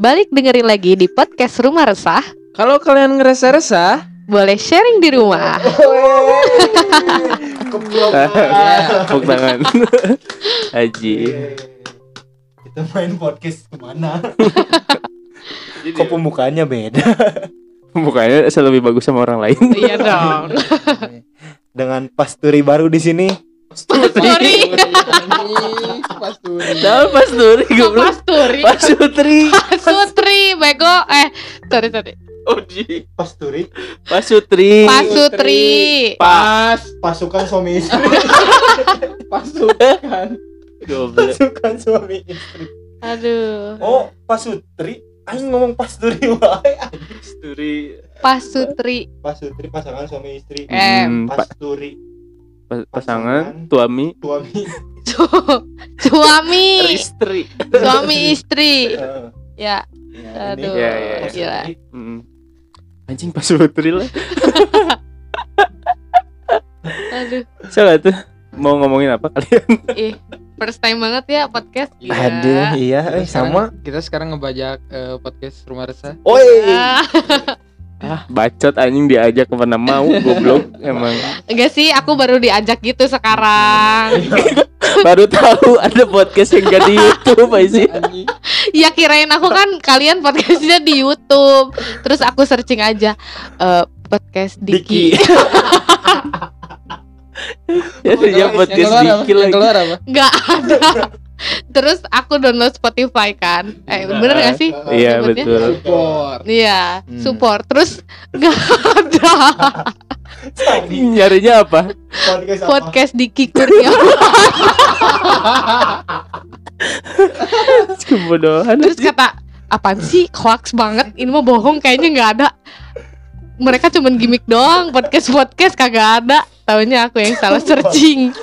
Balik dengerin lagi di podcast Rumah Resah. Kalau kalian ngerasa resah, Boleh sharing di rumah. Keblok. Tepuk tangan. Haji. Kita main podcast ke mana? Kok pembukaannya beda? Mukanya lebih bagus sama orang lain. iya dong. Dengan pasturi baru di sini. Sorry. Pasturi. Tahu pas duri goblok. Pasturi. Pas Sutri. Sutri, bego. Eh, sorry sorry. Oji. Pasturi. Pas Sutri. Pasutri. Pas, Pasukan suami istri. pasukan. Pasukan suami istri. Aduh. Oh, pasutri. Aing ngomong pasturi wae. Sutri. Pasutri. Pasutri pasangan suami istri. Eh, Hmm, pa- Pasturi pa- pasangan tuami suami. su- suami. istri. Suami istri. Ya, ya, ini aduh. Ya, ya, ya. Gila. Hmm. Anjing pas Sutri lah. Aduh. Salah tuh. Mau ngomongin apa kalian? Ih, first time banget ya podcast. Gila. Aduh, iya, eh, sama. Kita sekarang ngebajak eh, podcast Rumah Resah. Oi. Ah, bacot anjing diajak ke mana mau goblok emang. enggak sih, aku baru diajak gitu sekarang. Baru tahu ada podcast yang gak di YouTube sih? Anjing. Ya kirain aku kan kalian podcastnya di YouTube. Terus aku searching aja eh, podcast Diki. Diki. Ya Yang podcast? Diki lagi. keluar apa? Nggak ada. Terus aku download Spotify kan. Eh bener gak sih? Iya Nyebutnya? betul. Support. Iya, Hmm. support. Terus nggak ada Nyarinya apa? Podcast apa? podcast Diki Kurniawan. Kebodohan. Terus kata apaan sih hoax banget ini mah bohong kayaknya nggak ada mereka cuman gimmick doang podcast podcast kagak ada taunya aku yang salah searching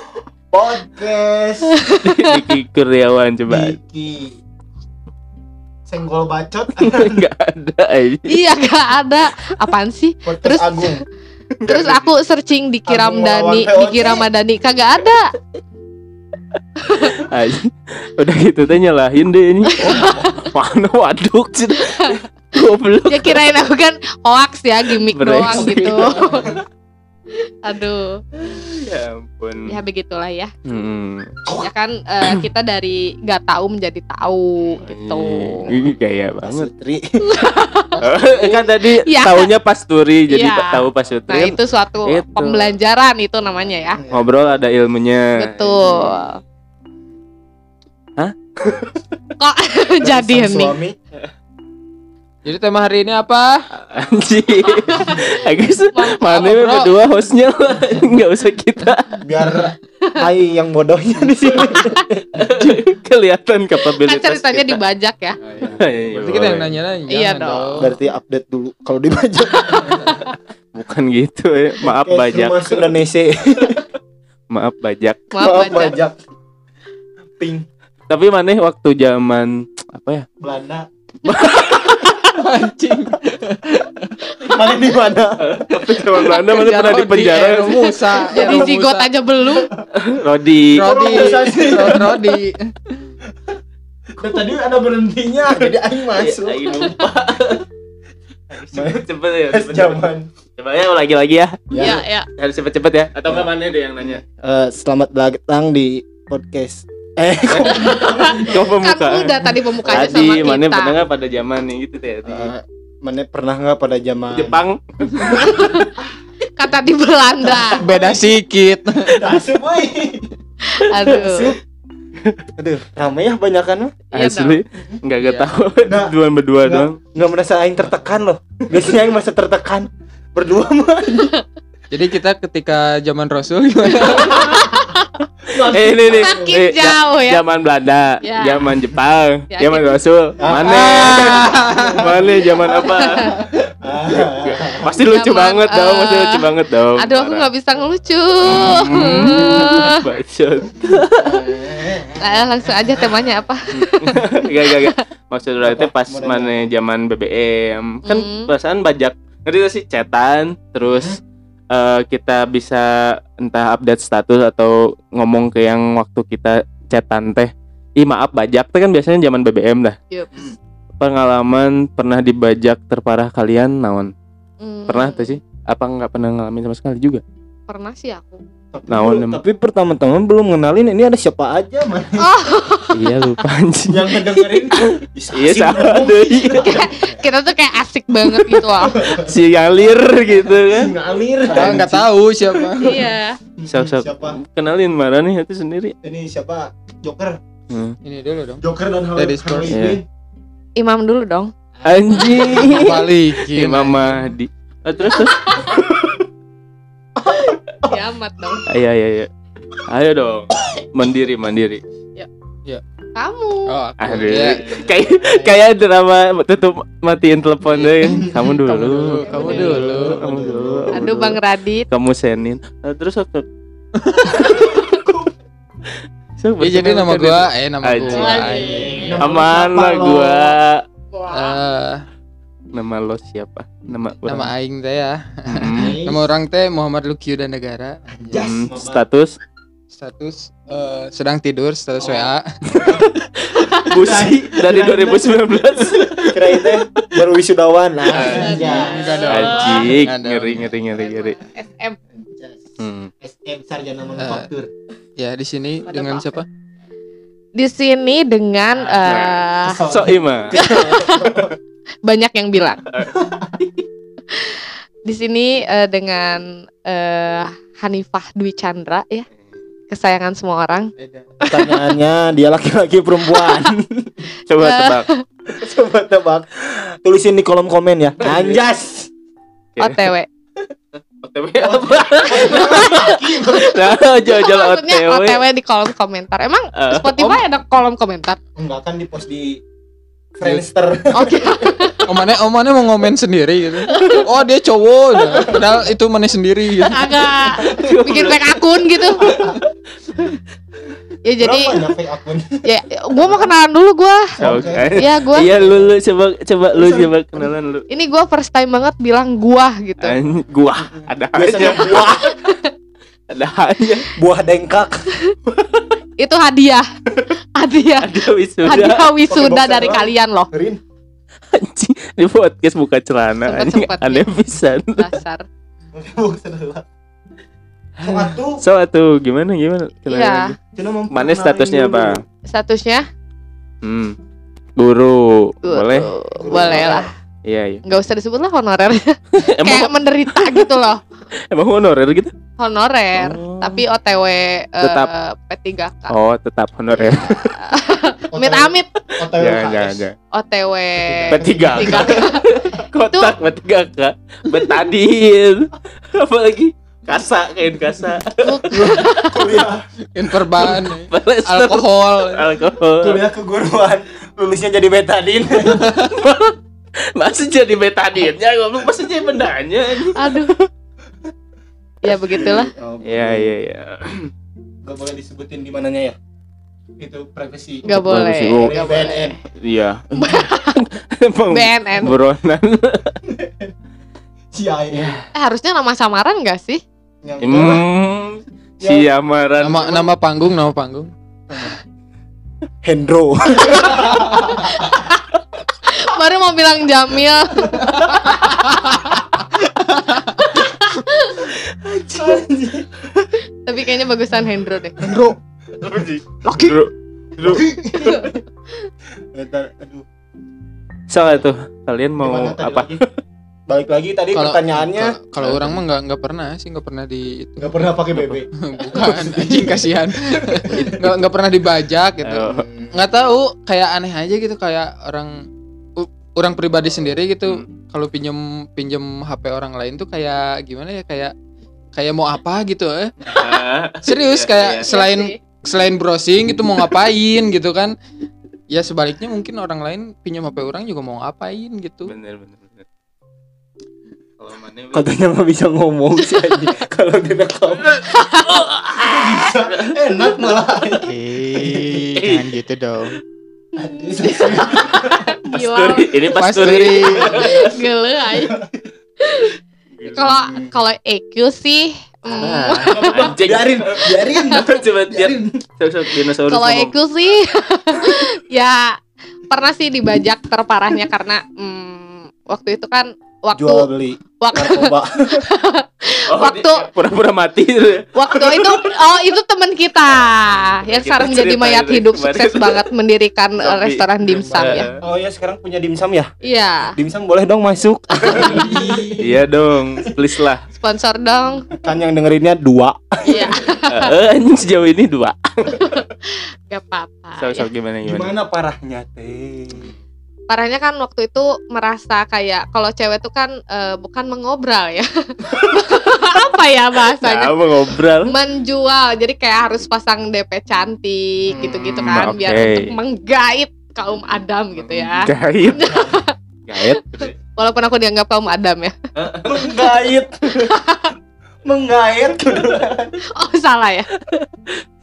Podcast Diki Kurniawan coba. Diki. Senggol bacot. Enggak ada aja. iya gak ada apaan sih Podcast Terus- Agung. terus aku searching Diki Agung Ramdhani Diki. Ramadhani kagak ada Aja. Udah gitu teh nyalahin deh ini. Mana waduk sih. Goblok. ya kirain aku kan hoax ya gimmick doang gitu aduh Ya ampun. ya begitulah ya Hmm. ya kan eh, kita dari nggak tahu menjadi tahu gitu Ini gaya banget. Pasutri. kan tadi Iya. taunya pasturi jadi Iya. pak tahu pasturi Nah itu suatu Itu. pembelajaran itu namanya ya ngobrol ada ilmunya. Betul. Hah? Kok jadi nih? Jadi tema hari ini apa? Anjing. Agus mana berdua hostnya. Nggak usah kita Biar Ai yang bodohnya di sini. kelihatan Kan kapabilitas ceritanya kita. dibajak ya. Iya, Berarti kita yang nanya-nanya. Iya jangan dong. Berarti update dulu kalau dibaca. Bukan gitu ya. Maaf Podcast bajak. Rumah Indonesia. Maaf bajak. Maaf aja. bajak. Pink Tapi mana waktu zaman apa ya? Belanda. Anjing. Mana di mana? Zaman Belanda mana pernah di penjara? Ero Musa. Jadi zigot aja belum. Rodi. Rodi. Rodi. Dan tadi ada berhentinya, jadi aing masuk. Lagi lupa. Cepet ya. Cepet, zaman. Coba ya lagi lagi ya. Iya, ya. Harus cepet cepet ya. Atau nggak mana deh yang nanya? Eh, selamat datang di podcast. Eh, Kau Kan pembukaan. udah tadi pemukanya Tadi sama mana pernah kita. nggak pada zaman nih gitu teh eh, mana pernah nggak pada zaman Jepang? Kata di Belanda. Beda sikit. Asup. Aduh. Aduh, rame ya banyakan mah. Iya Asli nggak gak tahu. Nah, Dua berdua Nggak- doang. Nggak merasa aing tertekan loh. Biasanya aing masa tertekan. Berdua mah. Jadi kita ketika zaman Rasul gimana? Eh ini nih. Makin eh, ja- jauh ya. Zaman Belanda, Ya. zaman Jepang, Ya, zaman kita- Rasul. Ah. Mana? Mana zaman apa? Pasti lucu Zaman, banget dong, pasti eh, lucu banget dong. Aduh aku nggak bisa ngelucu. Hmm, Bacot. Nah, langsung aja temanya apa? Gak gak gak. Maksud lu itu pas mana zaman BBM kan Hmm. perasaan bajak ngerti sih cetan terus eh, kita bisa entah update status atau ngomong ke yang waktu kita cetan teh Ih maaf bajak teh kan biasanya zaman BBM dah Yup. pengalaman pernah dibajak terparah kalian naon? Hmm, Pernah tuh sih? Apa nggak pernah ngalamin sama sekali juga? Pernah sih aku. Tapi, Naon, belum- tapi pertama-tama belum ngenalin ini ada siapa aja man iya lupa anjing. yang ngedengerin Iya sama deh. Kita tuh kayak asik banget gitu loh. Si ngalir gitu kan. ngalir Kita nggak tahu siapa. iya. Sok siapa kenalin mana nih itu sendiri. ini siapa Joker Hmm. Ini dulu dong. Joker dan Harley. Harley Iya. Quinn. Imam dulu dong. Anjing. Balikin. Imam Mahdi. Ah, terus terus. Kiamat dong. Ayo ayo ayo. Ayo dong. Mandiri mandiri. Kamu. Oh, aku. Aduh. Ya. Kayak kayak drama tutup matiin telepon deh. Kamu dulu. dulu, kamu dulu. Kamu dulu. kamu Aduh dulu. Bang Radit. Kamu senin. Nah, terus aku. Sok, Ya, jadi nama berkenalkan gua eh nama Anjing. gua. Nama Aman lah gua. Eh, Nama lo siapa? Nama nama aing teh ya. Hmm. Nama orang teh Muhammad Lukiu dan Negara. Jas, Hmm, Mama. status Status eh, sedang tidur, status WA. busi dari 2019 kira itu baru wisudawan lah Enggak dong. anjing Nggak dong. ngeri ngeri ngeri ngeri SM. hmm. SM sarjana manufaktur Ya di sini dengan apa? siapa? Di sini dengan eh, so ima banyak yang bilang. Di sini eh, dengan eh, Hanifah Dwi Chandra ya. Kesayangan semua orang. pertanyaannya dia laki-laki perempuan coba Eh. tebak coba tebak tulisin di kolom komen ya anjas OTW. OTW apa nah jual-jual Maksudnya OTW OTW di kolom komentar. Emang Eh, Spotify ada kolom komentar? enggak kan di post di Friendster Oke. Mana oh mana mau ngomen sendiri gitu. Oh dia cowok ya. Padahal itu mana sendiri gitu. Agak bikin fake akun gitu. ya jadi ya fake akun ya gua mau kenalan dulu gua. Oke. Ya gua iya lu lu coba coba lu coba kenalan lu ini gua first time banget bilang gua gitu. An- gua ada biasanya aja buah ada aja buah dengkak Itu hadiah. Hadiah. ada wisuda. Hadiah wisuda dari doang. kalian loh. Rin. Anjing di podcast buka celana anjing. aneh pisan. Dasar. so atuh so atuh gimana gimana? Iya. mana statusnya apa Statusnya? Hmm. Guru. Gua boleh? Boleh lah. Iya iya Nggak usah disebut lah honorer. Kayak emang menderita gitu loh. emang honorer gitu Honorer. Oh. Tapi OTW eh, Tetap. P3K. oh tetap honorer Amit amit OTW jangan KS. jangan jangan OTW P3K. P3K. kotak bertiga kak betadin apalagi kasa kain kasa kuliah Inverban, Palester. alkohol. alkohol kuliah keguruan lulusnya jadi betadin masih jadi betadinnya ngomong masih jadi bendanya Aduh. Ya begitulah. iya iya iya Gak boleh disebutin di mananya ya itu privacy Nggak boleh. sih, oh. Nggak BNN. boleh. iya BNN. buronan CIA Eh, harusnya nama samaran gak sih? yang hmm si amaran Nama nama panggung, nama panggung. Hendro Baru mau bilang Jamil. Tapi kayaknya bagusan Hendro deh. Hendro. Laki. Bentar, aduh. Soal tuh kalian mau Gimana tadi apa? lagi? balik lagi tadi Kalau- pertanyaannya. Kalau- orang mah nggak nggak pernah sih nggak pernah di itu. nggak pernah pakai BB Bukan anjing kasihan. Nggak nggak pernah dibajak gitu. Nggak tahu kayak aneh aja gitu kayak orang orang pribadi sendiri gitu Hmm. kalau pinjem pinjem HP orang lain tuh kayak gimana ya kayak kayak mau apa gitu eh serius Iya, kayak iya. selain Iya sih. selain browsing gitu mau ngapain gitu kan ya sebaliknya mungkin orang lain pinjam HP orang juga mau ngapain gitu bener bener bener kalau mana katanya nggak bisa ngomong sih kalau direkam bisa enak malah eh jangan gitu dong. Pasturi ini pasturi. Gila aja. Kalau kalau EQ sih Ah, anjing. Biarin biarin. Coba biar biarin. dinosaurus kalau. EQ sih ya pernah sih dibajak terparahnya karena hmm, waktu itu kan waktu Jual beli waktu narkoba. Oh, Waktu- pura-pura mati waktu itu oh itu teman kita yang Kita sekarang menjadi cerita mayat itu hidup sukses banget mendirikan Tapi- restoran dimsum ya. Oh ya sekarang punya dimsum ya? Iya, Dimsum boleh dong masuk. Iya dong, please lah. sponsor dong. Kan yang dengerinnya dua. Iya, Eh, anjing sejauh ini dua. gak apa-apa. So, so, ya. gimana gimana? Gimana parahnya teh? Parahnya kan waktu itu merasa kayak kalau cewek tuh kan eh, bukan mengobral ya. Apa ya bahasanya? Nah, mau ngobrol. Menjual. Jadi kayak harus pasang DP cantik gitu-gitu kan Hmm, biar untuk menggait kaum Adam gitu ya. Gait. Gait. Walaupun aku dianggap kaum Adam ya. Menggait. Menggait. Oh, salah ya.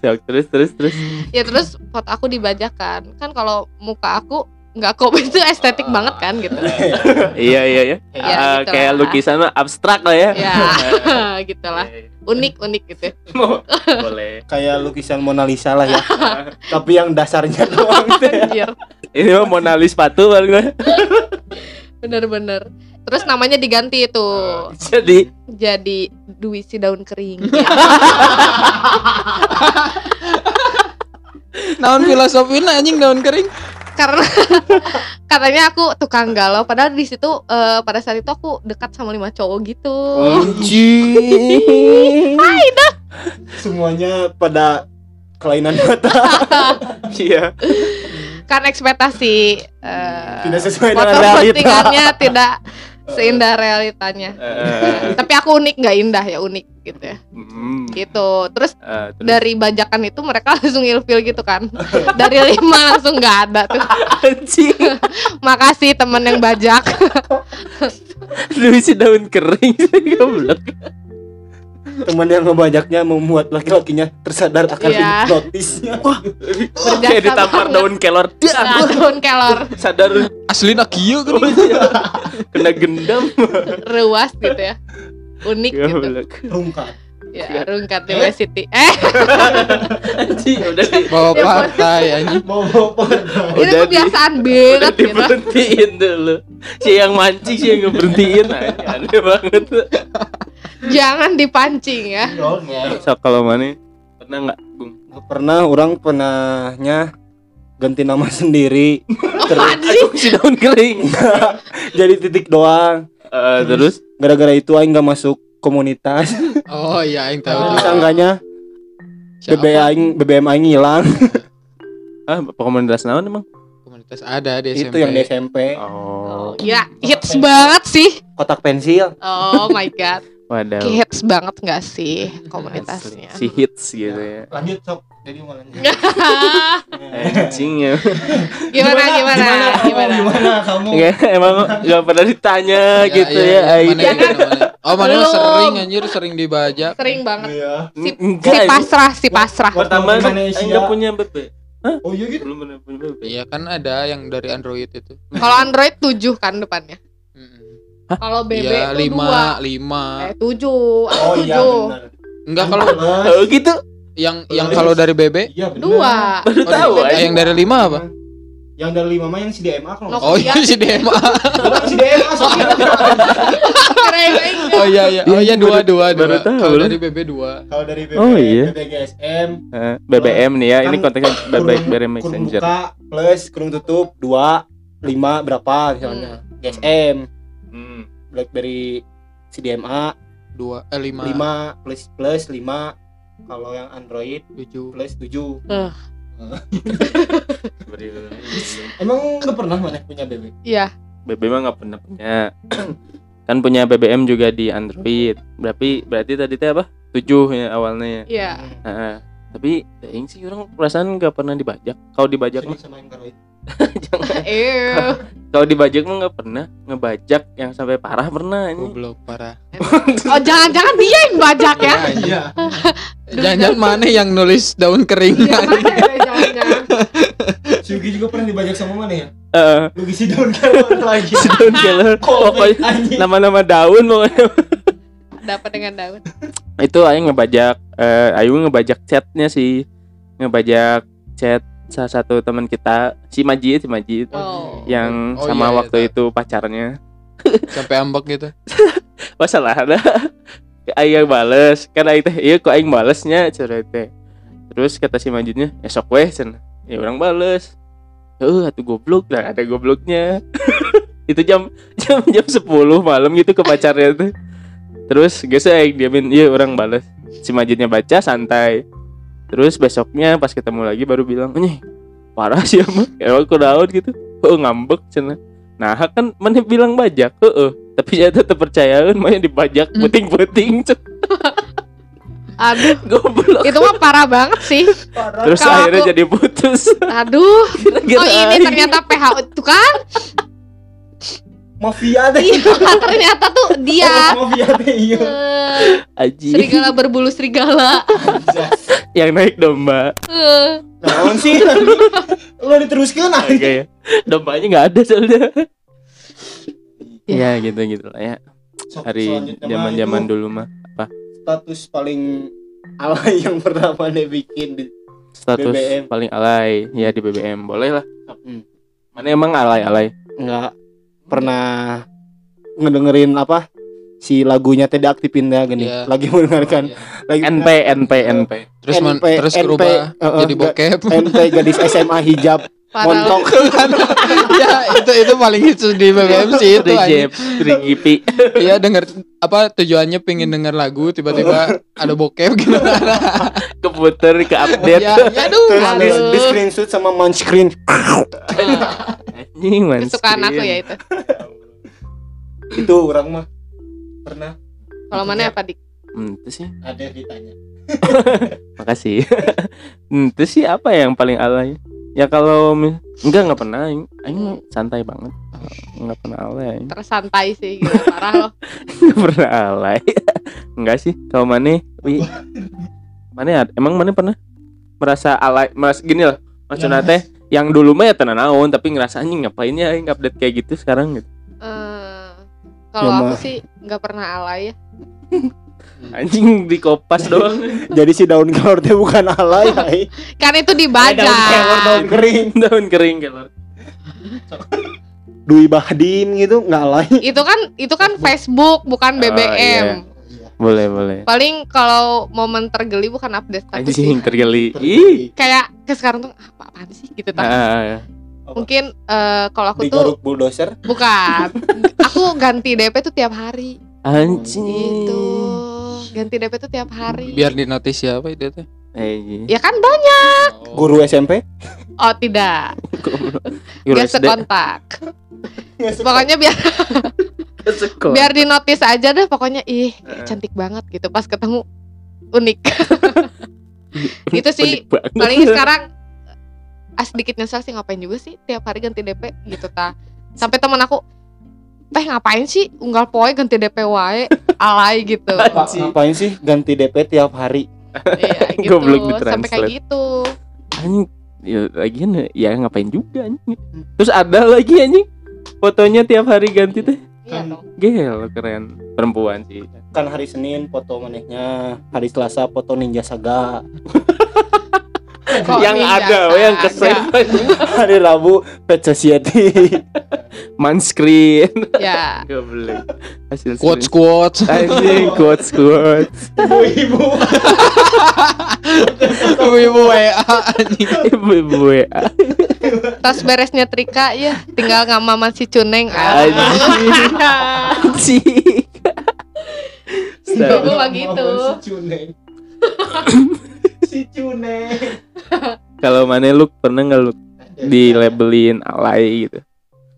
Terus terus terus. ya terus foto aku dibajakan kan kalau muka aku nggak kok itu estetik banget kan gitu Iya iya iya. Ya, Ah, gitu kayak lah. lukisan mah abstrak lah ya. ya gitulah unik unik gitu Boleh. Kayak lukisan Mona Lisa lah ya. Tapi yang dasarnya doang teh. anjir Ini mah Mona Lisa sepatu paling bener-bener terus namanya diganti itu Jadi jadi duisi daun kering Naon filosofinya anjing daun kering? Karena katanya aku tukang galau padahal di situ eh, pada saat itu aku dekat sama lima cowok gitu Anjing. Semuanya pada kelainan mata. iya. kan ekspektasi eh, Tidak sesuai dengan realita. tidak seindah realitanya. Eh, tapi aku unik nggak indah ya unik gitu ya. Hmm, gitu. Terus eh, terus? dari bajakan itu mereka langsung ilfil gitu kan. Dari lima langsung nggak ada tuh. Anjing. makasih temen yang bajak. Lu isi daun kering goblok. Teman yang ngebajaknya membuat laki-lakinya tersadar akan Iya. hipnotisnya. Kayak ditampar banget. daun kelor. nah, daun kelor Sadar Asli nak kieu kan. oh, iya. kena gendam. ruas gitu ya unik gitu Goblok. Rungkat. ya rungkat University eh Anjing udah di Bawa partai anjing. Mau bawa ini Udah di- kebiasaan udah banget gitu diberhentiin dulu. Si yang mancing si yang ngeberhentiin aneh banget. Jangan dipancing ya. So kalau mana pernah nggak Bung? Pernah orang pernahnya ganti nama sendiri. Aku si daun kering. jadi titik doang. Eh, terus? Gara-gara itu aing nggak masuk komunitas. Oh iya aing tahu terus angkanya Siapa? BBM aing BBM aing hilang. Ah komunitas naon emang? Komunitas ada di SMP. itu yang di SMP Oh. ya hits banget sih. Kotak pensil. Oh my god Waduh. Hits banget gak sih komunitasnya Si hits gitu ya. lanjut sok jadi mau lanjut Anjing ya. gimana gimana kamu, gimana gimana kamu Nggak, emang nggak pernah ditanya gitu iya, ya. iya. Aing. Mana yang mana? Oh mana sering anjir sering dibajak. sering banget iya si, Enggak, si ini pasrah si pasrah Pertama Gimana Aing sih, nggak ya? punya BP. oh iya gitu Belum pernah punya BP. Iya kan ada yang dari Android itu. kalau Android 7 kan depannya. Kalau BB Iya itu lima dua lima. eh 7 oh iya tujuh benar Enggak kalau Oh gitu. yang yang kalau dari BB iya dua Baru Oh, tahu. eh, yang dari lima apa? yang dari lima mah yang si DMA kalau Oh iya si DMA. si DMA. Oh iya iya. Oh iya dua dua baru dua. tahu Kalau dari BB dua. kalau dari BB, Oh, iya. BBGSM Eh, BBM nih ya, ini Kan konteksnya BB kurung- BBM kurung Messenger. buka plus kurung tutup dua lima berapa misalnya GSM Hmm. BlackBerry CDMA Dua eh lima. lima plus plus lima kalau yang Android Tujuh. plus tujuh Beri- emang nggak pernah mana punya BB iya BBM mah nggak pernah punya. kan punya BBM juga di Android. Berarti berarti tadi teh apa? 7 ya awalnya. iya Heeh. Tapi aing sih orang perasaan nggak pernah dibajak. Kalau dibajak mah sama Android eh kalau dibajak mah nggak pernah. Ngebajak yang sampai parah pernah ini. Goblok parah. oh jangan-jangan dia yang bajak ya iya Jangan-jangan mana yang nulis daun kering. Iya, makanya jangan-jangan si Yugi juga pernah dibajak sama mana ya Yugi si daun kelor lagi si daun kelor. Pokoknya nama-nama daun pokoknya. dapat dengan daun itu aing ngebajak eh ayu ngebajak chatnya sih ngebajak chat salah satu teman kita si Majid si Majid Oh. yang Oh, sama iya, waktu iya, itu pacarnya. Sampai ambek gitu? Masalah ada. Yang bales. Kan aing teh iya kok aing balesnya teh. Terus kata si Majidnya esok weh cenah ya orang bales. Eh atuh goblok. Lah ada gobloknya. Itu jam jam jam 10 malam gitu ke pacarnya tuh terus geus aing diamin iya orang bales. Si Majidnya baca santai terus besoknya pas ketemu lagi baru bilang nih parah sih emang ya aku daun gitu. Oh ngambek cenah nah kan mana bilang bajak? Heeh. Tapi saya tetap percayaan main dibajak Hmm. puting-puting Aduh, goblok. Itu mah parah banget sih. terus Kalau akhirnya aku- jadi putus. Aduh. Gara-gara Oh ini ternyata PHO itu kan? Mafia deh. Iya, ternyata tuh dia. Mafia deh iya. Eh, Aji serigala berbulu serigala. yang naik domba Eh, Naon sih? Lu diteruskeun oke aja. ya dombanya nggak ada soalnya Ya. ya gitu gitu lah ya hari zaman zaman dulu mah status paling alay yang pernah mana bikin di status BBM. paling alay ya di BBM boleh lah Hmm. mana emang alay alay nggak pernah ngedengerin apa si lagunya tidak aktifin ya gini Iya. lagi mendengarkan Iya. lagi NP NP NP terus NP, terus NP, berubah uh-uh, jadi ga- bokep NP gadis SMA hijab. montok ya itu itu paling hits di BBM sih itu. Rejep Rigipi Iya denger apa tujuannya pengen denger lagu tiba-tiba ada bokep gitu. keputer ke update. Ya, ya aduh. terus di, di screenshot sama man screen. Anjing man Kesukaan aku ya itu. itu orang mah pernah. Kalau mana apa dik? Hmm, itu sih. Ada ditanya. Makasih. Hmm, itu sih apa yang paling alay ya kalau enggak nggak pernah aing aing santai banget nggak pernah alay aing. Tersantai sih gitu. Parah loh. nggak pernah alay enggak sih kalau mana wi mana emang mana pernah merasa alay mas gini lah maksudnya teh yang dulu mah ya tenan naon tapi ngerasa anjing ngapain ya aing update kayak gitu sekarang gitu Eh, kalau Ya, aku sih nggak pernah alay ya. anjing di kopas doang jadi si daun kelor teh bukan alay ay. Kan itu daun kelor dibajak. daun kering daun kering kelor Dwi Bahdin gitu nggak alay Itu kan itu kan Facebook bukan Oh, BBM. boleh boleh Paling kalau momen tergeli bukan update status sih. anjing tergeli ih Kayak ke sekarang tuh apa apaan sih gitu Ah, tak. ah, ah. Mungkin eh, kalau aku tuh digaruk bulldozer bukan. aku ganti DP tuh tiap hari. anjing Gitu. Ganti DP tuh tiap hari. Biar di notis siapa itu teh? anjing Ya kan banyak. guru SMP Oh tidak. Guru Biar sekontak. Pokoknya biar biar di notice aja deh pokoknya. Ih Heeh. cantik banget gitu. Pas ketemu unik. Gitu sih. Unik paling sekarang ah, sedikit nyesel sih ngapain juga sih tiap hari ganti DP gitu ta sampai teman aku teh ngapain sih? Unggal poe ganti DP wae alay gitu. Pak, ngapain sih ganti DP tiap hari? Iya gitu. Goblok sampai kayak gitu. Anjing ya lagian ya ngapain juga anjing. Terus ada lagi anjing. Fotonya tiap hari ganti teh. Iya Kan- dong. Gel keren. Perempuan sih. Kan hari Senin foto manehnya hari Selasa foto Ninja Saga yang ninja ada yang kesave hari Rabu Pet Society man screen ya. Goblok. Hasil Quotes quotes. anjing quotes quotes. Ibu-ibu Ibu. WA ibu-ibu WA tas beresnya Trika ya. Tinggal ngamaman si Cuneng. Anjing. anjing Ibu mah gitu. Si Cuneng kalau mana lu pernah nggak lu di labelin alay gitu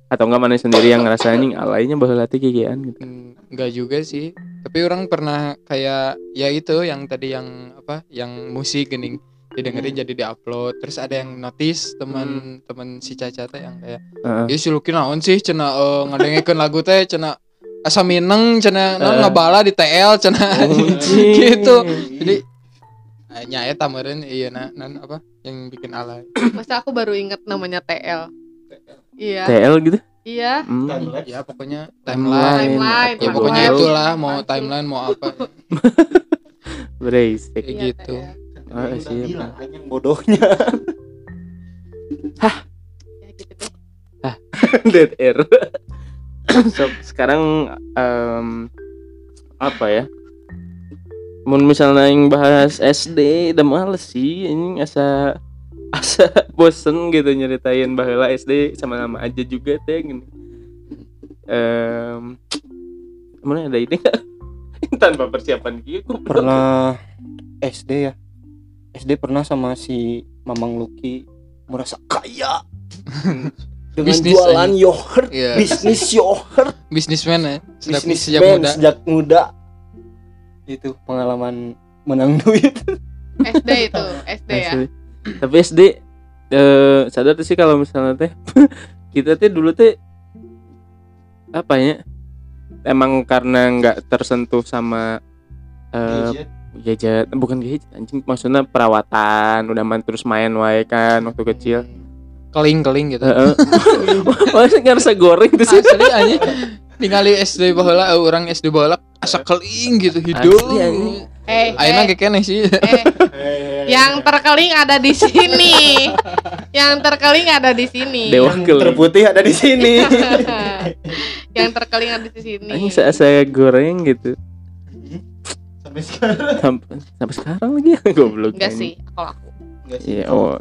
atau enggak mana sendiri yang ngerasa anjing alaynya bahwa latih kikian gitu Hmm, Enggak juga sih. Tapi orang pernah kayak ya itu yang tadi yang apa? Yang musik gening didengerin jadi diupload terus ada yang notice teman teman si Caca teh yang kayak Heeh. ya si Lucky naon sih cenah uh, ngadengekeun lagu teh cenah asa mineng cenah naon Eh. ngabala di TL cenah Anjing. gitu jadi eh, Eh, nya ya tamarin iya na, nan apa yang bikin alay. Masa aku baru inget namanya TL. Iya. TL gitu? Iya. Hmm. Ya pokoknya timeline. timeline. Ya pokoknya itulah mau timeline mau apa. Brace. Kayak iya, gitu. Ah, oh, bodohnya. Hah. Ya gitu deh. Hah. Dead air. so, sekarang um, apa ya? Mau misalnya yang bahas SD udah males sih ini asa asa bosen gitu nyeritain bahwa SD sama nama aja juga teh gini Em, mana ada ide nggak? tanpa persiapan gitu pernah SD ya SD pernah sama si Mamang Luki merasa kaya dengan Bisnis jualan aja. yogurt Iya. bisnis yogurt Bisnismen ya. Sejak bisnis sejak muda. sejak muda itu pengalaman menang duit SD itu SD ya SD. Tapi SD eh sadar tuh sih kalau misalnya teh kita teh dulu teh apa ya? Emang karena nggak tersentuh sama eh gadget, bukan gadget anjing maksudnya perawatan, udah main terus main wae kan waktu kecil. Keling-keling gitu. Heeh. Masih ngerasa goreng tuh sih. Asli aja. Ningali SD baheula eh, orang SD baheula asa keling gitu hidup. Anjing. eh, Ayeuna eh, ge keneh sih. eh, yang terkeling ada di sini yang terkeling ada di sini Dewa yang keling. terputih ada di sini yang terkeling ada di sini Anjing saya saya goreng gitu. sampai sekarang Sampai, sampai sekarang lagi ya goblok. enggak sih kalau aku Enggak Iya, oh.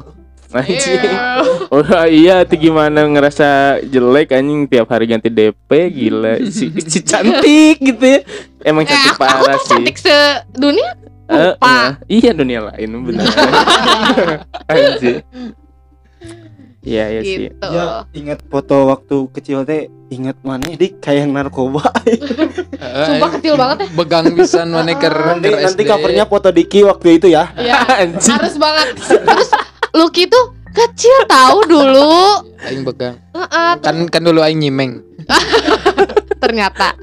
Anjing. Iya. Oh iya tuh gimana ngerasa jelek anjing tiap hari ganti DP gila. Si, si cantik gitu ya. Emang eh cantik aku, aku parah sih. cantik sedunia Eh, lupa. eh, iya dunia lain benar anjing. Iya iya sih. Gitu. Ya ingat foto waktu kecil teh ingat mana dik? Kayak yang narkoba. Sumpah kecil banget ya. Begang pisan mana ker nanti nanti covernya foto Diki waktu itu ya. Ya anjing. harus banget. Terus Lucky tuh kecil tahu dulu. Aing begang. Heeh, Kan kan dulu aing nyimeng. ternyata.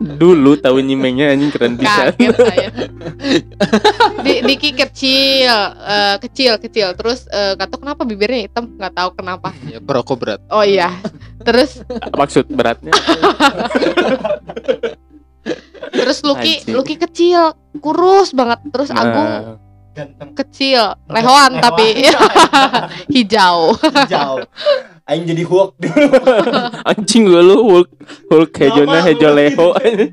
Dulu tahu nyimengnya anjing keren bisa. Kaget saya. Di Diki kecil eh, kecil kecil. Terus eh, gak tau kenapa bibirnya hitam nggak tahu kenapa. Ya perokok berat. oh iya. Terus maksud beratnya? Terus Lucky. Lucky kecil kurus banget. Terus Agung Nah, ganteng. Kecil. Lehoan tapi. Hijau. Jauh aing jadi Hulk dulu. Anjing gue lu Hulk Hulk hejona hejo leho. Eh.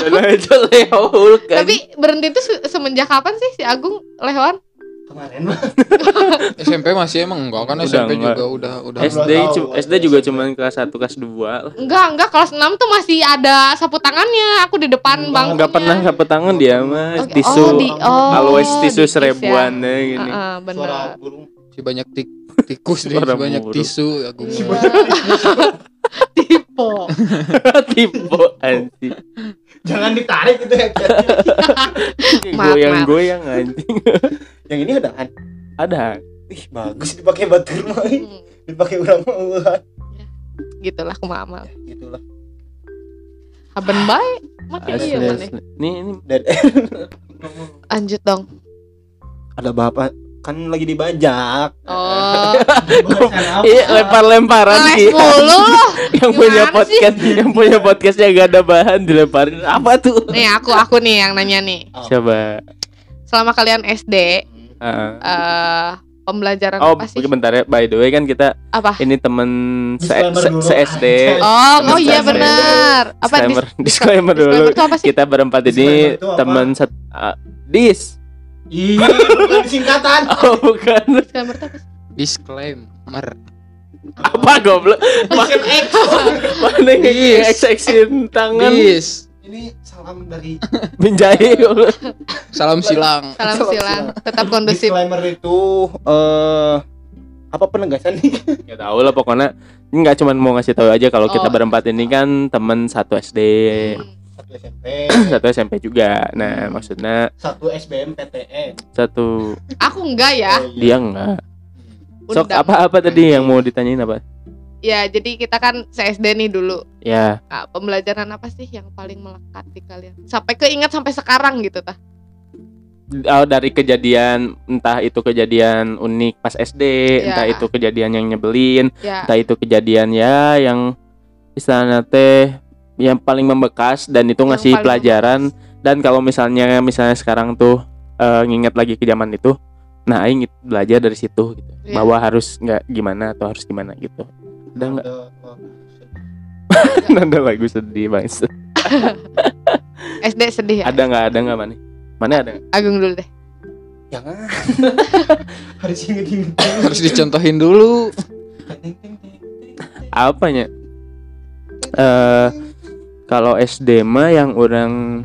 hejona hejo leho Hulk tapi berhenti itu se- semenjak kapan sih si Agung lehoan kemarin mah SMP masih emang enggak kan Udah SMP enggak. juga udah udah. SD tahu, SD juga cuman kelas 1 kelas 2 lah. enggak enggak kelas 6 tuh masih ada sapu tangannya aku di depan Enggak, bangkunya Enggak pernah sapu tangan dia mah tisu. oh, di, oh, Always tisu seribuan ya. ya, gini. Heeh, suara bener burung Si banyak tik tikus deh, Suara si banyak tisu aku Iya. mah. tipe Tipe anjing. jangan ditarik itu ya Maaf, Goyang-goyang anjing. Yang ini ada kan Ada. ih bagus dipakai batur mah Hmm, dipakai orang mah gitulah aku amal gitulah. Haben baik. Makin Asli, iya mana. Nih ini. Dan lanjut dong. Ada bapak kan lagi dibajak. Oh. Iya lempar-lemparan sih. mulu. Yang punya Gimana podcast, yang punya podcastnya gak ada bahan dilemparin. Apa tuh? nih aku aku nih yang nanya nih. Coba. selama kalian SD Eh pembelajaran Oh, apa sih bentar ya. By the way kan kita apa ini temen se, Disclaimer se, se SD. oh oh iya Disclaimer. benar apa dis- disclaimer, disclaimer dulu. disclaimer itu apa sih Kita berempat ini teman set ah, dis. iya bukan singkatan Oh, bukan. disclaimer itu apa sih Disclaimer. Apa goblok? Bukan X Mana yang ekseksin tangan Dis. Ini salam dari menjahit goblok. Salam silang. salam Salam silang tetap kondusif disclaimer itu eh apa penegasan nih Gak tau lah pokoknya ini nggak cuma mau ngasih tahu aja kalau kita Oh. berempat ini kan temen satu SD, Hmm. satu SMP satu SMP juga. Nah, maksudnya satu SBM PTN satu aku enggak ya Oh, iya. dia enggak. Sok Undang. apa-apa tadi yang mau ditanyain apa? Ya jadi kita kan se-SD nih dulu. Ya, Nah, pembelajaran apa sih yang paling melekat di kalian? Sampai keinget sampai sekarang gitu tah? Oh, dari kejadian entah itu kejadian unik pas SD, Ya. entah itu kejadian yang nyebelin, ya. entah itu kejadian ya yang istilahnya teh yang paling membekas dan itu Yang ngasih pelajaran. dan kalau misalnya misalnya sekarang tuh eh, nginget lagi ke zaman itu nah aing it- belajar dari situ gitu. Iya. bahwa harus nggak gimana atau harus gimana gitu Ada nggak? Nada lagu sedih bang. SD sedih ya Ada nggak? Ada nggak mana? Mana ada? nggak? Agung dulu deh jangan harus inget-inget harus dicontohin dulu Apanya? Eh kalau SD mah yang orang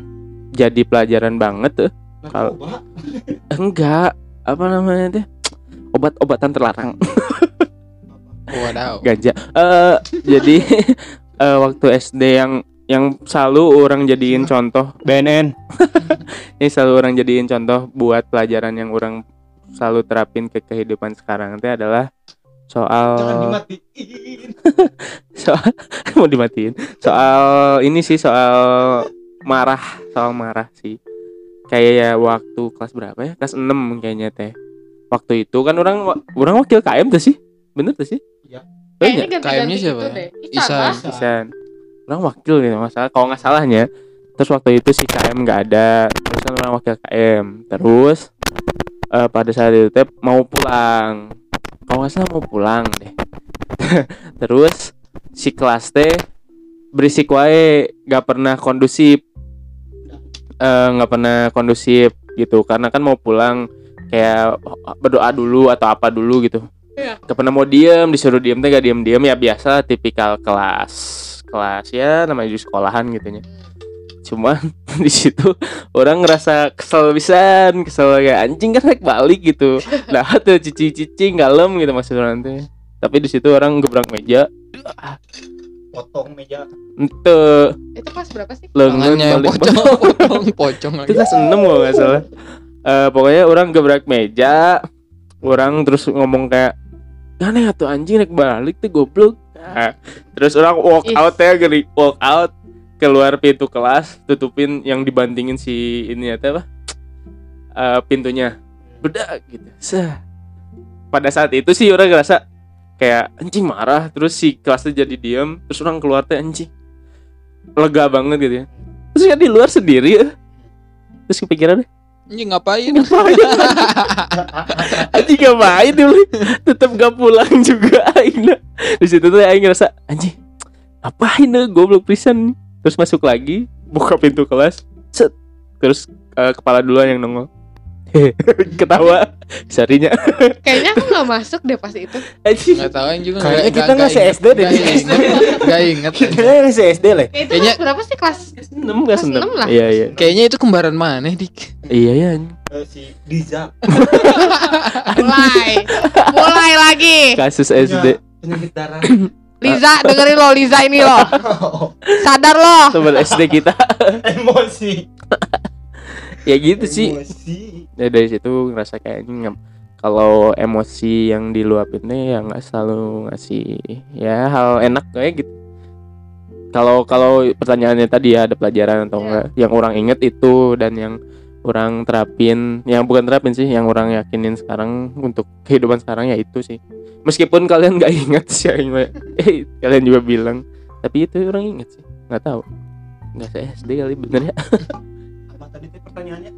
jadi pelajaran banget tuh Kalau- enggak apa namanya teh obat-obatan terlarang wadaw. Ganja. Eh jadi eh, waktu SD yang yang selalu orang jadiin contoh. BNN ini selalu orang jadiin contoh buat pelajaran yang orang selalu terapin ke kehidupan sekarang itu adalah soal jangan dimatiin. Soal mau dimatiin. Soal ini sih soal marah soal marah sih. Kayak ya waktu kelas berapa ya? Kelas 6 kayaknya teh. Waktu itu kan orang orang wakil KM tuh sih. Bener tuh sih Kayaknya iya? ganti-ganti KM-nya siapa gitu ya? deh. Isan. Isan. Orang wakil gitu masalah kalau nggak salahnya terus waktu itu si KM nggak ada terus kan orang wakil KM terus eh, pada saat itu teh mau pulang. Kalau nggak salah mau pulang deh. Terus si kelas teh berisik wae nggak pernah kondusif. Eh, nggak pernah kondusif gitu. Karena kan mau pulang kayak berdoa dulu atau apa dulu gitu Iya. Gak pernah mau diem disuruh diem teh gak diem diem ya biasa tipikal kelas kelas ya namanya di sekolahan gitu ya cuman di situ orang ngerasa kesel pisan kesel kayak anjing kan naik balik gitu. Nah tuh cici cici ngalem gitu maksud orang teh tapi di situ orang gebrak meja. Potong meja. Ente. Itu kelas berapa sih? lengan balik pocong pocong pocong itu kelas 6 kalau nggak salah. Eh, pokoknya orang gebrak meja. Orang terus ngomong kayak aneh tuh anjing naik balik tuh goblok. Nah, terus orang walk Ih. out ya gini walk out keluar pintu kelas tutupin yang dibantingin si ini ya apa? Eh, pintunya. Bedak gitu. Sah. pada saat itu sih orang ngerasa kayak anjing marah terus si kelasnya jadi diam terus orang keluar teh anjing. Lega banget gitu ya. Terus kan di luar sendiri ya. Terus kepikiran anjing ngapain? Anjing? Gak main dulu tetap gak pulang juga aing di situ tuh aing ngerasa anjing ngapain deh goblok pisan terus masuk lagi buka pintu kelas. Set. Terus eh, kepala duluan yang nongol ketawa sarinya Kayaknya aku nggak masuk deh pas itu. nggak tahu yang juga Kayaknya nggak- kita nggak- nggak nggak se-SD deh Nggak SD. inget. nggak kayaknya masih SD lah Ya, itu Kayaknya- berapa sih kelas? enam gak Kelas seneng enam lah. iya iya kayaknya itu kembaran mana dik iya ya si Diza Mulai. Mulai lagi. kasus SD penyakit darah Liza dengerin lo Liza ini lo. Sadar lo. teman SD kita emosi ya gitu sih. Ya dari situ ngerasa kayak ngem- kalau emosi yang diluapinnya ya nggak selalu ngasih ya hal enak kayak gitu. Kalau kalau pertanyaannya tadi ya ada pelajaran atau enggak yang orang inget itu dan yang orang terapin yang bukan terapin sih yang orang yakinin sekarang untuk kehidupan sekarang ya itu sih. Meskipun kalian nggak inget sih eh kalian juga bilang tapi itu orang inget sih nggak tahu. Nggak se SD kali bener ya pertanyaannya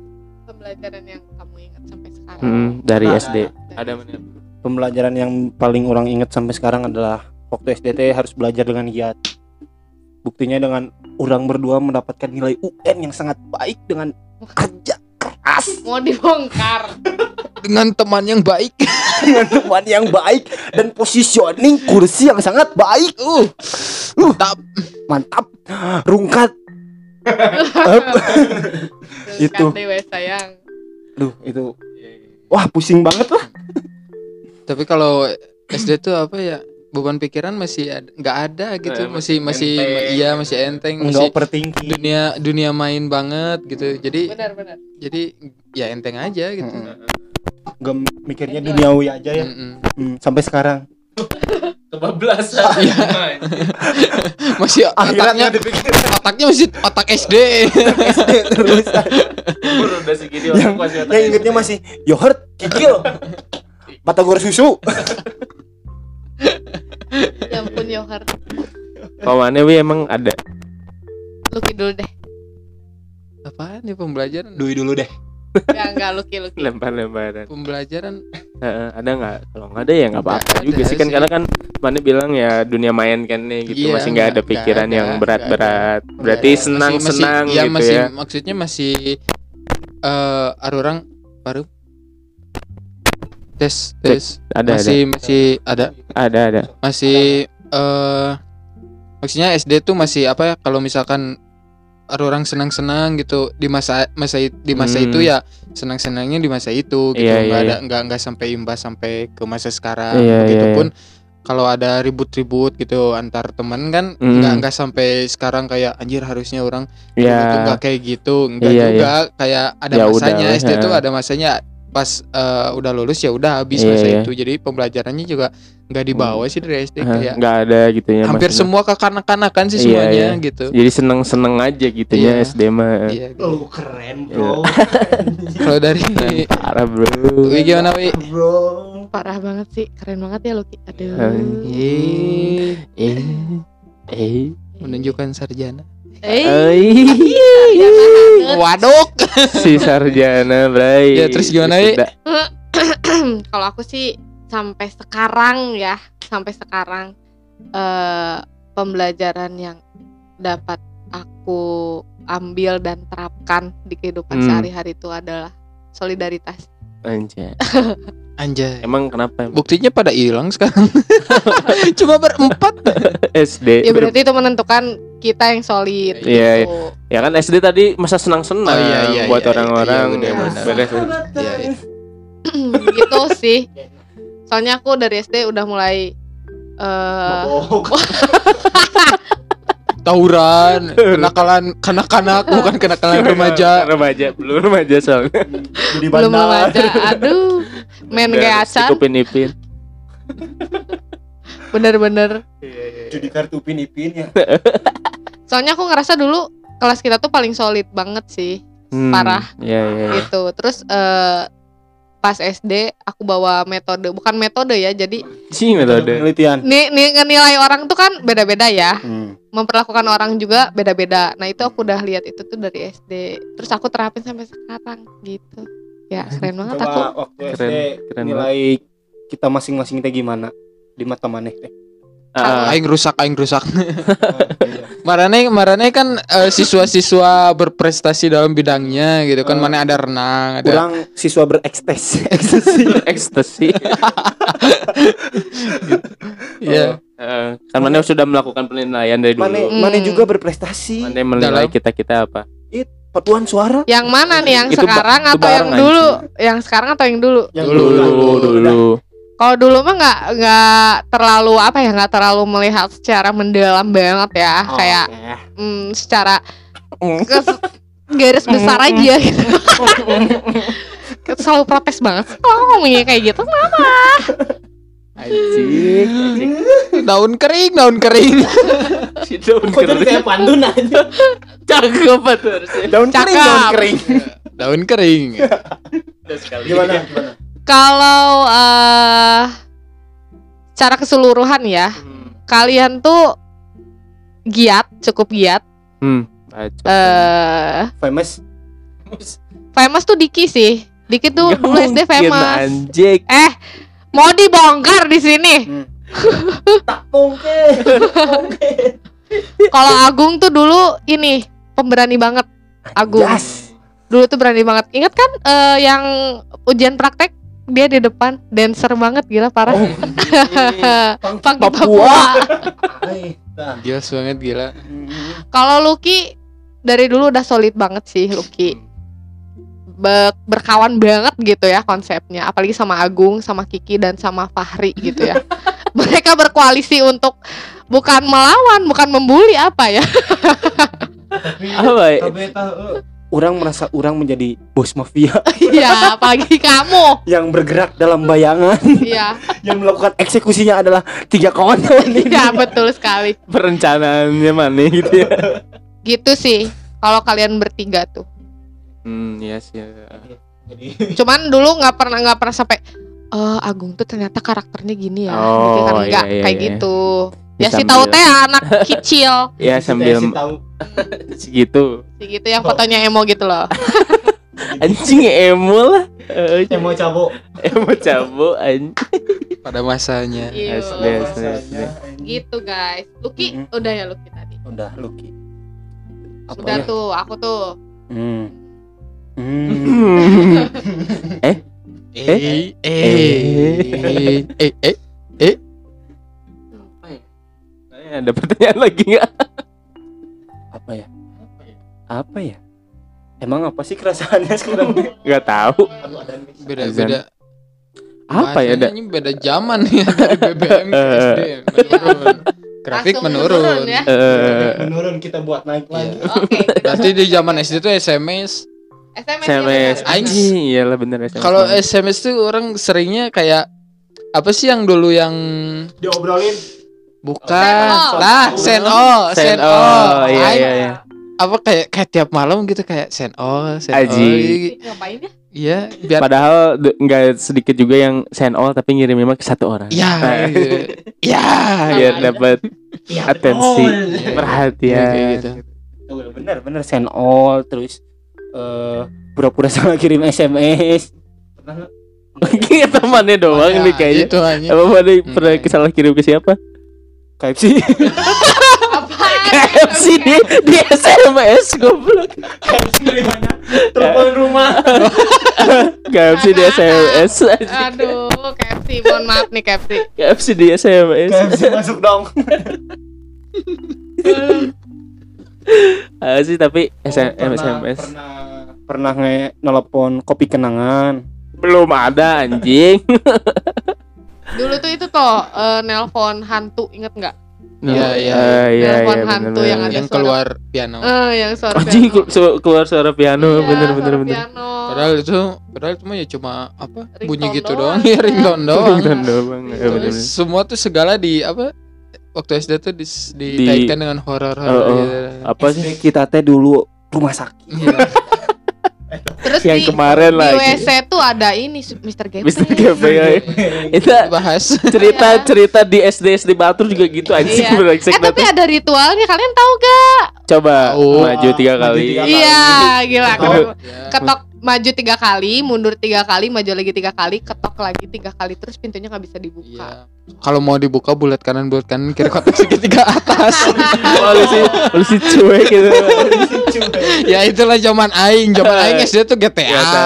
Pembelajaran yang kamu ingat sampai sekarang. Hmm, dari Nah, SD ada mana pembelajaran yang paling orang ingat sampai sekarang adalah waktu SDT harus belajar dengan giat. Buktinya dengan orang berdua mendapatkan nilai UN yang sangat baik dengan kerja keras Mau dibongkar. dengan teman yang baik dengan teman yang baik dan positioning kursi yang sangat baik. Uh, mantap mantap. Rungkat. Itu. Itu. Dewa sayang. Duh, itu wah pusing banget lah. tapi kalau SD tuh apa ya beban pikiran masih ada- nggak ada gitu Eh, masih masih enteng. iya masih enteng masih overthinking. dunia dunia main banget gitu jadi Benar benar. jadi ya enteng aja gitu Mm-mm. Enggak mikirnya duniawi aja ya. Mm-mm. Hmm, sampai sekarang. kebablasan masih otaknya dipikir otaknya masih otak SD SD terus. udah segini yang, yang ingetnya masih yogurt, kikil, batagor susu. Ya ampun Yohar. Pamannya wi emang ada Luki dulu deh. apaan nih pembelajaran Dui dulu deh. Enggak enggak Luki Luki. lempar-lemparan pembelajaran Heeh, ada nggak? Kalau nggak ada ya nggak apa-apa juga ada sih kan sih. karena kan mana bilang ya dunia main kan nih gitu Iya, masih nggak ada pikiran nggak yang ada, berat-berat. Berarti Masih- senang-senang masih, ya, gitu masih, ya. maksudnya masih eh ada orang baru tes tes Ada masih masih ada ada ada. masih eh maksudnya SD tuh masih apa ya kalau misalkan ada orang senang-senang gitu di masa masa di masa Hmm. itu ya senang-senangnya di masa itu gitu Iya, nggak iya, ada nggak nggak sampai imbas sampai ke masa sekarang Iya, iya, begitupun kalau ada ribut-ribut gitu antar teman kan Hmm. nggak nggak sampai sekarang kayak anjir harusnya orang Ya. itu nggak kayak gitu nggak Iya, juga kayak ada Ya udah masanya lah, SD ya. tuh ada masanya pas eh, udah lulus ya udah habis Iya, masa iya. itu jadi pembelajarannya juga nggak dibawa sih dari SD kayak nggak ada gitu ya. hampir maksudnya. semua kekanak-kanakan sih Iya, semuanya iya. gitu Jadi seneng-seneng aja gitu ya Iya. SD mah. iya gitu. Oh keren bro. kalau dari Parah bro. Wi gimana Wi bro. Parah banget sih, keren banget ya Lucky. Aduh. Eh, Eh, eh, menunjukkan sarjana Eh, waduk si sarjana bray. Ya, terus gimana, kalau aku sih sampai sekarang ya, sampai sekarang eh pembelajaran yang dapat aku ambil dan terapkan di kehidupan Hmm. sehari-hari itu adalah solidaritas. Anjay. anjay Emang kenapa? buktinya pada hilang sekarang cuma berempat SD. Ya ber- berarti itu menentukan kita yang solid. Iya, gitu. Ya kan SD tadi masa senang-senang Oh, iya, iya, buat iya, orang-orang iya, yang benar, beres. Iya, iya. gitu sih. Soalnya aku dari SD udah mulai eh tawuran kenakalan kanak-kanak bukan kenakalan remaja remaja, belum remaja soalnya. Jadi belum remaja. Aduh, main Udah gacan Sikupin ipin. bener-bener. Judi kartu pin ipin ya. Soalnya aku ngerasa dulu kelas kita tuh paling solid banget sih Hmm, Parah. Iya, iya. iya. gitu. Terus eh pas SD aku bawa metode, bukan metode ya. Jadi Si metode. Penelitian. nih, nih ngenilai orang tuh kan beda-beda ya. Hmm. Memperlakukan orang juga beda-beda. Nah, itu aku udah lihat itu tuh dari SD. Terus aku terapin sampai sekarang gitu. Ya, keren banget aku. Coba waktu Keren, SD keren nilai kita masing-masing teh gimana di mata maneh teh. Ah, aing rusak aing rusak marane marane kan eh, siswa-siswa berprestasi dalam bidangnya gitu kan Eh. mana ada renang ada Kurang siswa berekstasi. Ekstasi. ekstasi. Iya. Eh, kan mana sudah melakukan penilaian dari dulu. Mane Hmm. mane juga berprestasi. Mana menilai Dalam- kita-kita apa? Paduan suara. Yang mana nih yang Itu sekarang itu atau yang dulu? Yang sekarang atau yang dulu? Yang Dulu, Dulu, dulu. Kalau dulu mah nggak nggak terlalu apa ya nggak terlalu melihat secara mendalam banget ya Oh, kayak oke. mm, secara kes- garis besar aja gitu. Selalu protes banget. Oh ngomongnya kayak gitu kenapa? Anjing, anjing. daun kering daun kering Si daun Kok jadi kayak kering. pantun aja. Cakep harusnya? Daun kering, Cakep. daun kering. daun kering Gimana? Gimana? Kalau eh secara keseluruhan ya Hmm. kalian tuh giat cukup giat. Hmm. Eh Famous. famous tuh Diki sih. Diki tuh Nggak dulu SD famous. Anjing. Eh mau dibongkar di sini. Tak mungkin. Mungkin. Kalau Agung tuh dulu ini pemberani banget. Agung. Yes. Dulu tuh berani banget. Ingat kan eh, yang ujian praktek dia di depan dancer banget gila parah. Oh, Pang Papua. Papua. Ay, dah. gila banget gila Kalau Lucky dari dulu udah solid banget sih Lucky. Be- berkawan banget gitu ya konsepnya. Apalagi sama Agung, sama Kiki dan sama Fahri gitu ya. Mereka berkoalisi untuk bukan melawan, bukan membuli apa ya. Apa ya? Tapi tahu orang merasa orang menjadi bos mafia Iya, apalagi kamu. yang bergerak dalam bayangan Iya, yang melakukan eksekusinya adalah tiga kawan-kawan ini. iya betul sekali. Perencanaannya mana gitu ya? Gitu sih. Kalau kalian bertiga tuh. Hmm, iya sih. Jadi Cuman dulu nggak pernah nggak pernah sampai eh Agung tuh ternyata karakternya gini ya. Oh, gitu kan iya, enggak iya, kayak iya. gitu. Ya si tahu teh anak kecil. Ya sambil Desi tahu segitu. Si gitu yang fotonya emo gitu loh. anjing emo lah Eh, mau cabut. emo cabo anjing pada masanya Iya. Asli, asli, asli. Gitu guys. Lucky Mm-mm. udah ya Lucky tadi. Udah Lucky. Apa Sudah ya? tuh, aku tuh. Hmm. Hmm. eh eh eh eh eh Eh, ada pertanyaan lagi nggak Apa ya? Apa ya? Emang apa sih kerasaannya sekarang? nggak tahu beda Azan. beda apa ya ini beda zaman ya dari BBM ke. SD menurun grafik Langsung menurun, menurun ya. Eh, Menurun kita buat naik lagi. Iya. Oke. berarti di zaman SD tuh SMS SMS. SMS ya, Aing- anjing iyalah bener SMS kalau SMS tuh orang seringnya kayak apa sih yang dulu yang Diobrolin. Bukan. All. lah send all Send send all, all. Iya, iya, iya. apa kayak kayak tiap malam gitu kayak send all send all. Aji. Ngapain ya? iya biar padahal d- nggak sedikit juga yang send all tapi ngirimnya ke satu orang. Ya Nah, gitu. ya biar dapat Iya, atensi Iya, perhatian gitu. Bener bener send all terus eh pura-pura salah kirim SMS. Pernah temannya doang Ya, nih kayaknya. gitu hanya. Apa pernah Hmm. salah kirim ke siapa KFC. KFC di, di SMS goblok KFC dari mana? Telepon rumah. KFC di SMS Aduh, KFC. Mohon maaf nih KFC. KFC di SMS KFC masuk dong. Ah, sih tapi SM, Oh, pernah, SMS Pernah pernah nge nelpon kopi kenangan. belum ada anjing Dulu tuh itu toh eh, nelpon hantu, inget nggak? Iya, iya. Iya Telepon iya hantu bener, yang ada yang suara- keluar piano Eh, yang suara anjing piano. su- keluar suara piano Iya, bener bener bener piano. padahal itu padahal itu mah ya cuma apa Ringtone bunyi gitu doang, doang ya iya. ringtone doang Ringtone doang ya, bener, bener. semua tuh segala di apa waktu SD tuh di, dikaitkan dengan horor Oh, oh. gitu. apa sih kita teh dulu rumah sakit. Terus yang di, kemarin di lagi WC tuh ada ini Mr. Gepeng. Mister GP ya. itu bahas cerita Iya. cerita di SD SD Batur juga gitu anjing Iya. Eh tapi ada ritualnya kalian tahu gak? coba Oh. maju tiga Maju kali tiga kali. Iya, gila. Ketok. Ketok, Ya. ketok maju tiga kali, mundur tiga kali, maju lagi tiga kali, ketok lagi tiga kali, terus pintunya nggak bisa dibuka. Iya. Kalau mau dibuka bulat kanan bulat kanan kiri kotak segitiga atas. polisi polisi cuek gitu ya itulah zaman aing, zaman aing SD tuh GTA. ya Apa,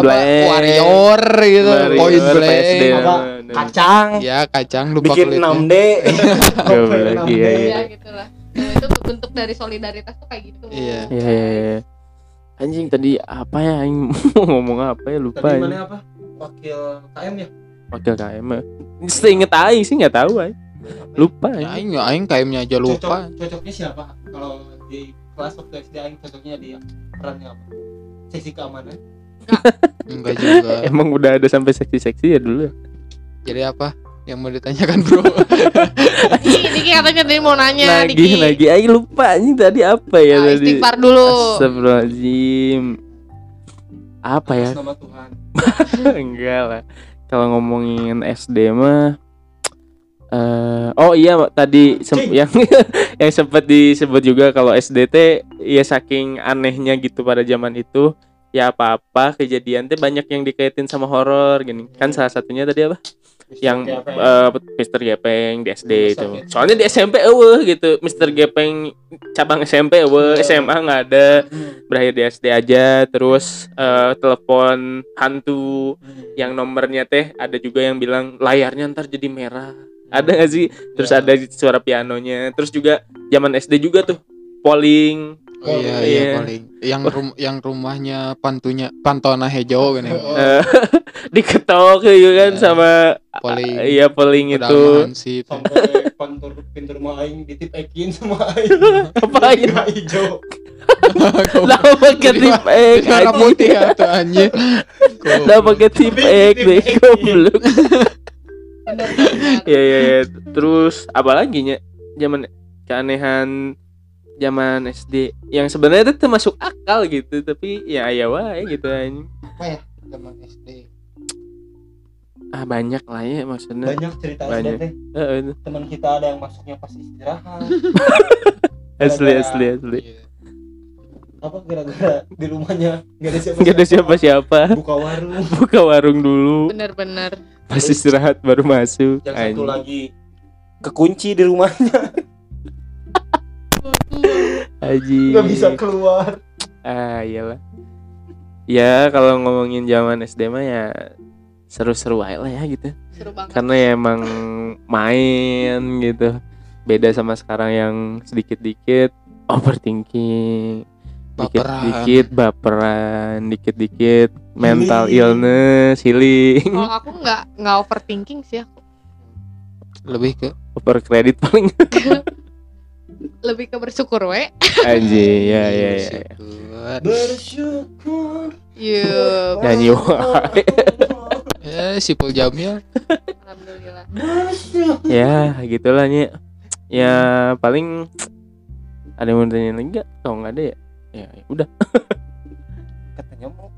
blank Warrior gitu, point blank. Apa? Kacang. Ya kacang lupa Bikin kulitnya. 6D. Goblok, iya, iya. Iya gitu lah. Itu bentuk dari solidaritas tuh kayak gitu. Iya. Iya, iya, iya. Anjing tadi apa ya aing mau ngomong apa ya lupa. Tadi mana apa? Wakil KM ya? Wakil KM. mah. Seinget aing sih nggak tahu aing. Lupa Ya, aing. aing ya aing kayaknya aja lupa. Cocok, cocoknya siapa? Kalau di kelas waktu SD aing cocoknya dia perannya apa? Sesi keamanan. Enggak juga. Emang udah ada sampai seksi-seksi ya dulu. Jadi apa? Yang mau ditanyakan, Bro? Diki, Diki katanya tadi mau nanya, lagi Diki. lagi aing lupa anjing tadi apa ya Ah, tadi. istighfar dulu. Astagfirullahaladzim. Apa ya? Nama Tuhan. Enggak lah. Kalau ngomongin SD mah eh oh iya tadi sem- Cing. yang yang sempat disebut juga kalau SDT ya saking anehnya gitu pada zaman itu ya apa-apa kejadian teh banyak yang dikaitin sama horor gini. Kan salah satunya tadi apa? yang eh, Mr. Gepeng di SD Rumah itu. sakit. Soalnya di SMP eueuh gitu. Mr. Gepeng cabang SMP eueuh, SMA nggak ada. Berakhir di SD aja terus eh, telepon hantu yang nomornya teh ada juga yang bilang layarnya ntar jadi merah. Ada gak sih? Terus Ya. ada suara pianonya. Terus juga zaman SD juga tuh polling Oh, iya, Iya. iya, paling. Yang rum yang rumahnya pantunya Pantona Hejo gini. eh, diketok gitu kan Ya. sama Polling. iya polling Udah itu. sih sampai pintu pintu rumah aing ditip ekin sama aing. Apain? Nggak hijau. Lah pakai tip ek warna putih ya tuh anjing. Lah pakai tip ek deh goblok. Bener, bener. Ya ya ya. Terus apa lagi nya? Zaman keanehan zaman SD yang sebenarnya itu masuk akal gitu tapi ya ya wae gitu anjing. Zaman SD. Ah banyak lah ya maksudnya. Banyak cerita Banyak. SD. Teman kita ada yang masuknya pas istirahat. asli asli asli. Iya. Apa gara-gara di rumahnya nggak ada siapa nggak ada siapa-siapa. Buka warung. Buka warung dulu. Bener-bener. pas istirahat baru masuk. Yang satu lagi kekunci di rumahnya. Haji nggak bisa keluar. Ah iyalah. Ya kalau ngomongin zaman SD mah ya seru-seru aja lah ya gitu. Seru banget. karena ya emang main gitu. Beda sama sekarang yang sedikit-dikit. Overthinking Baperan. dikit-dikit baperan dikit-dikit mental Healing. illness healing Kalau aku nggak nggak overthinking sih aku. lebih ke over kredit paling Lebih ke bersyukur we. anjing ya ya ya ya. Syukur. bersyukur Yup. nyanyi wae. ya Sipul Jamil Alhamdulillah. bersyukur ya gitulah nya ya paling ada yang mau tanya lagi nggak kalau nggak ada ya ya ya udah. Katanya mau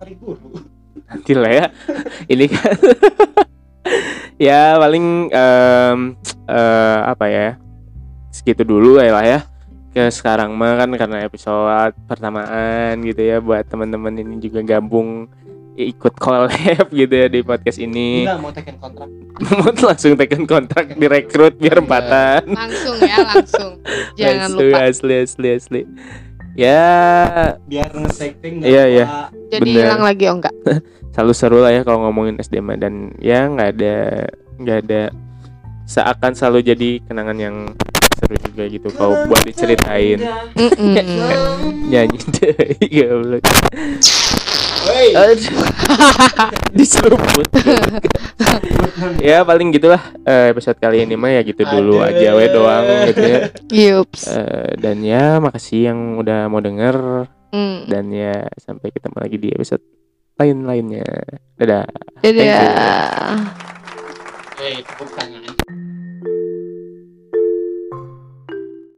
hari guru. Nanti lah ya. Ini kan ya paling em, eh, apa ya segitu dulu ya lah ya. Ke sekarang mah kan karena episode pertamaan gitu ya buat teman-teman ini juga gabung ikut collab gitu ya di podcast ini. Enggak mau teken kontrak. Mau langsung tekan kontrak direkrut biar empatan. Langsung ya, langsung. Jangan Asli, lupa. asli asli asli ya biar nge-setting Iya, iya. Jadi bener. hilang lagi oh enggak? selalu seru lah ya kalau ngomongin SD mah dan ya nggak ada nggak ada seakan selalu jadi kenangan yang seru juga gitu kalau buat diceritain nyanyi deh Aduh. diseruput ya paling gitulah eh, episode kali ini mah ya gitu dulu Aduh. aja we doang gitu ya Yups. Eh, dan ya makasih yang udah mau denger Mm. dan ya sampai ketemu lagi di episode lain-lainnya dadah Dadah. Hey, tepuk tangan.